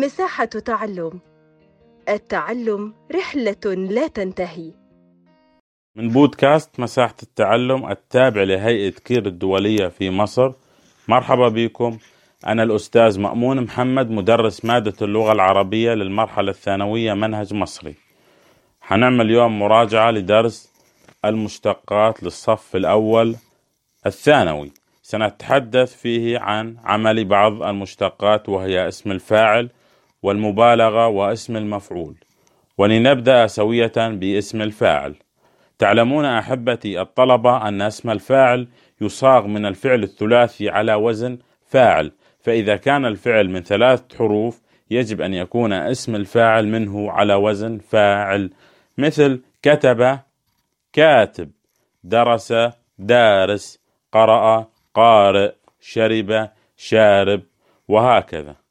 مساحة تعلم. التعلم رحلة لا تنتهي. من بودكاست مساحة التعلم التابع لهيئة كير الدولية في مصر. مرحبا بكم. أنا الأستاذ مأمون محمد مدرس مادة اللغة العربية للمرحلة الثانوية منهج مصري. حنعمل اليوم مراجعة لدرس المشتقات للصف الأول الثانوي. سنتحدث فيه عن عمل بعض المشتقات وهي اسم الفاعل والمبالغة واسم المفعول. ولنبدأ سوية باسم الفاعل. تعلمون أحبتي الطلبة أن اسم الفاعل يصاغ من الفعل الثلاثي على وزن فاعل. فإذا كان الفعل من ثلاث حروف يجب أن يكون اسم الفاعل منه على وزن فاعل. مثل كتب كاتب درس دارس قرأ قارئ شرب شارب وهكذا.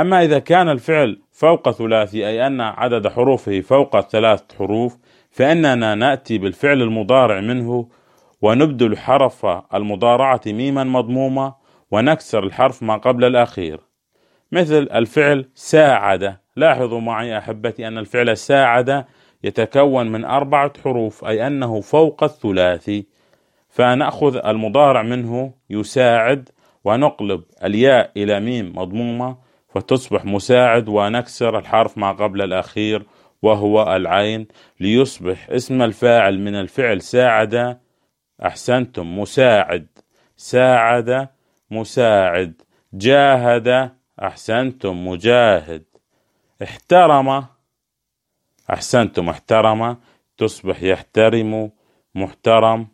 أما إذا كان الفعل فوق ثلاثي أي أن عدد حروفه فوق الثلاث حروف فإننا نأتي بالفعل المضارع منه ونبدل حرف المضارعة ميما مضمومة ونكسر الحرف ما قبل الأخير. مثل الفعل ساعد. لاحظوا معي أحبتي أن الفعل ساعد يتكون من أربعة حروف أي أنه فوق الثلاثي. فنأخذ المضارع منه يساعد ونقلب الياء إلى ميم مضمومة فتصبح مساعد ونكسر الحرف ما قبل الأخير وهو العين ليصبح اسم الفاعل من الفعل ساعد. أحسنتم مساعد. ساعد مساعد. جاهد أحسنتم مجاهد. احترم. أحسنتم احترم. تصبح يحترم محترم.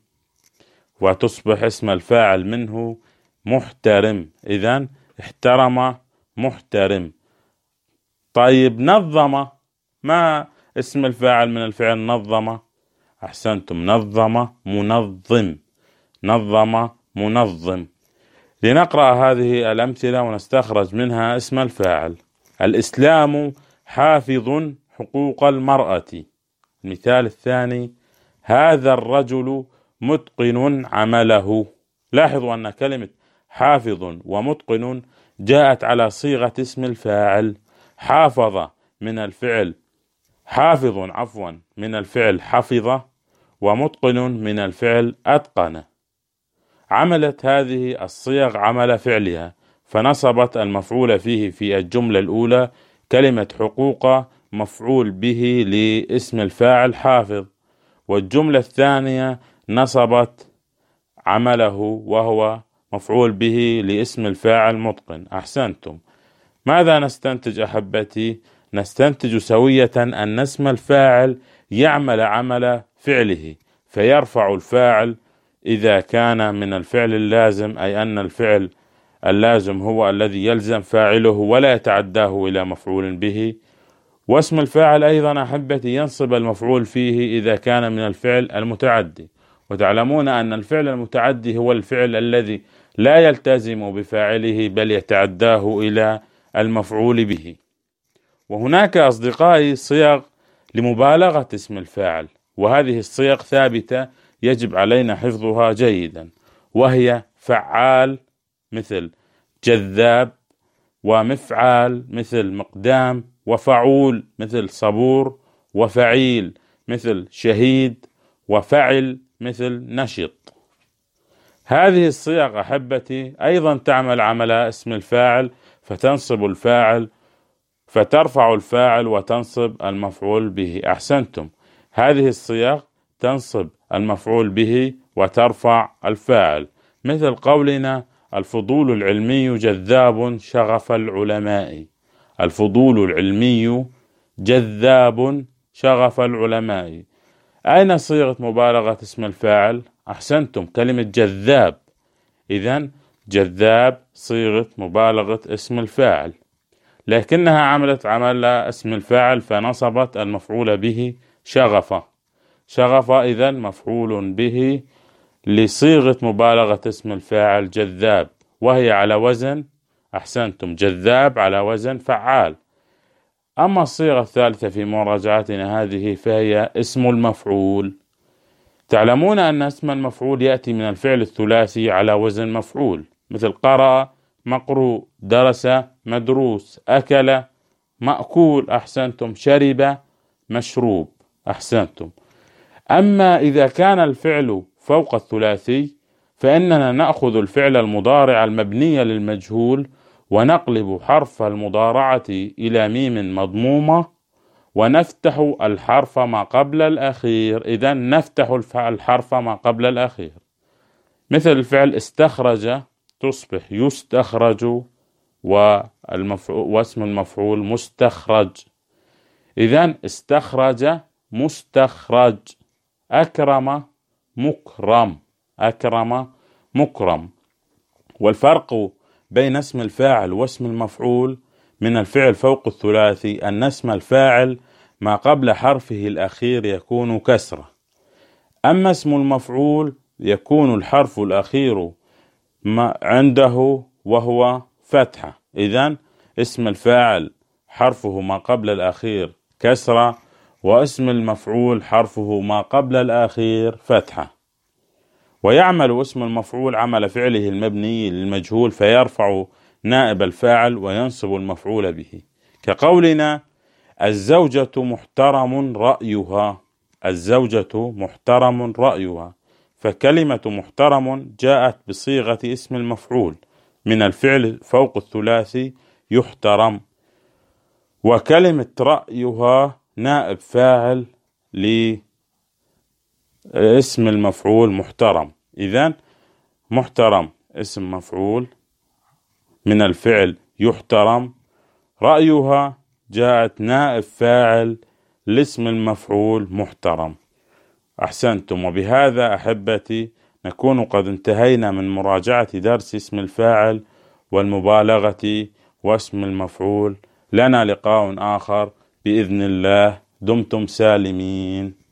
وتصبح اسم الفاعل منه محترم. إذا احترم. محترم. طيب نظم ما اسم الفاعل من الفعل نظم أحسنتم نظم منظم. نظم منظم. لنقرأ هذه الأمثلة ونستخرج منها اسم الفاعل. الإسلام حافظ حقوق المرأة. المثال الثاني هذا الرجل متقن عمله. لاحظوا أن كلمة حافظ ومتقن جاءت على صيغة اسم الفاعل حافظ من الفعل حافظ عفوا من الفعل حفظ ومتقن من الفعل أتقن. عملت هذه الصيغ عمل فعلها فنصبت المفعول فيه في الجملة الأولى كلمة حقوق مفعول به لاسم الفاعل حافظ والجملة الثانية نصبت عمله وهو مفعول به لاسم الفاعل متقن. أحسنتم. ماذا نستنتج أحبتي؟ نستنتج سوية أن اسم الفاعل يعمل عمل فعله فيرفع الفاعل إذا كان من الفعل اللازم أي أن الفعل اللازم هو الذي يلزم فاعله ولا يتعداه إلى مفعول به. واسم الفاعل أيضا أحبتي ينصب المفعول فيه إذا كان من الفعل المتعدي. وتعلمون أن الفعل المتعدي هو الفعل الذي لا يلتزم بفاعله بل يتعداه إلى المفعول به. وهناك أصدقائي صيغ لمبالغة اسم الفاعل وهذه الصيغ ثابتة يجب علينا حفظها جيدا وهي فعال مثل جذاب ومفعال مثل مقدام وفعول مثل صبور وفعيل مثل شهيد وفعل مثل نشط. هذه الصيغ أحبتي أيضا تعمل عمل اسم الفاعل فتنصب الفاعل فترفع الفاعل وتنصب المفعول به. أحسنتم. هذه الصيغ تنصب المفعول به وترفع الفاعل. مثل قولنا الفضول العلمي جذاب شغف العلماء. الفضول العلمي جذاب شغف العلماء. أين صيغة مبالغة اسم الفاعل؟ أحسنتم. كلمة جذاب. إذا جذاب صيغة مبالغة اسم الفاعل. لكنها عملت عمل اسم الفاعل فنصبت المفعول به شغف شغف إذا مفعول به لصيغة مبالغة اسم الفاعل جذاب. وهي على وزن أحسنتم جذاب على وزن فعال. أما الصيغة الثالثة في مراجعتنا هذه فهي اسم المفعول. تعلمون أن اسم المفعول يأتي من الفعل الثلاثي على وزن مفعول مثل قرأ مقروء درس مدروس أكل مأكول أحسنتم شرب مشروب أحسنتم. أما إذا كان الفعل فوق الثلاثي فإننا نأخذ الفعل المضارع المبني للمجهول ونقلب حرف المضارعة إلى ميم مضمومة ونفتح الحرف ما قبل الأخير. إذا نفتح الحرف ما قبل الأخير. مثل الفعل استخرج تصبح يستخرج واسم المفعول مستخرج. إذا استخرج مستخرج. أكرم مكرم. أكرم مكرم. والفرق بين اسم الفاعل واسم المفعول من الفعل فوق الثلاثي أن اسم الفاعل ما قبل حرفه الأخير يكون كسرة. أما اسم المفعول يكون الحرف الأخير ما عنده وهو فتحة. إذا اسم الفاعل حرفه ما قبل الأخير كسرة واسم المفعول حرفه ما قبل الأخير فتحة. ويعمل اسم المفعول عمل فعله المبني للمجهول فيرفع نائب الفاعل وينصب المفعول به. كقولنا الزوجة محترم رأيها الزوجة محترم رأيها. فكلمة محترم جاءت بصيغة اسم المفعول. من الفعل فوق الثلاثي يحترم. وكلمة رأيها نائب فاعل لاسم المفعول محترم. إذا محترم اسم مفعول من الفعل يحترم. رأيها جاءت نائب فاعل لاسم المفعول محترم. أحسنتم وبهذا أحبتي نكون قد انتهينا من مراجعة درس اسم الفاعل والمبالغة واسم المفعول. لنا لقاء آخر بإذن الله. دمتم سالمين.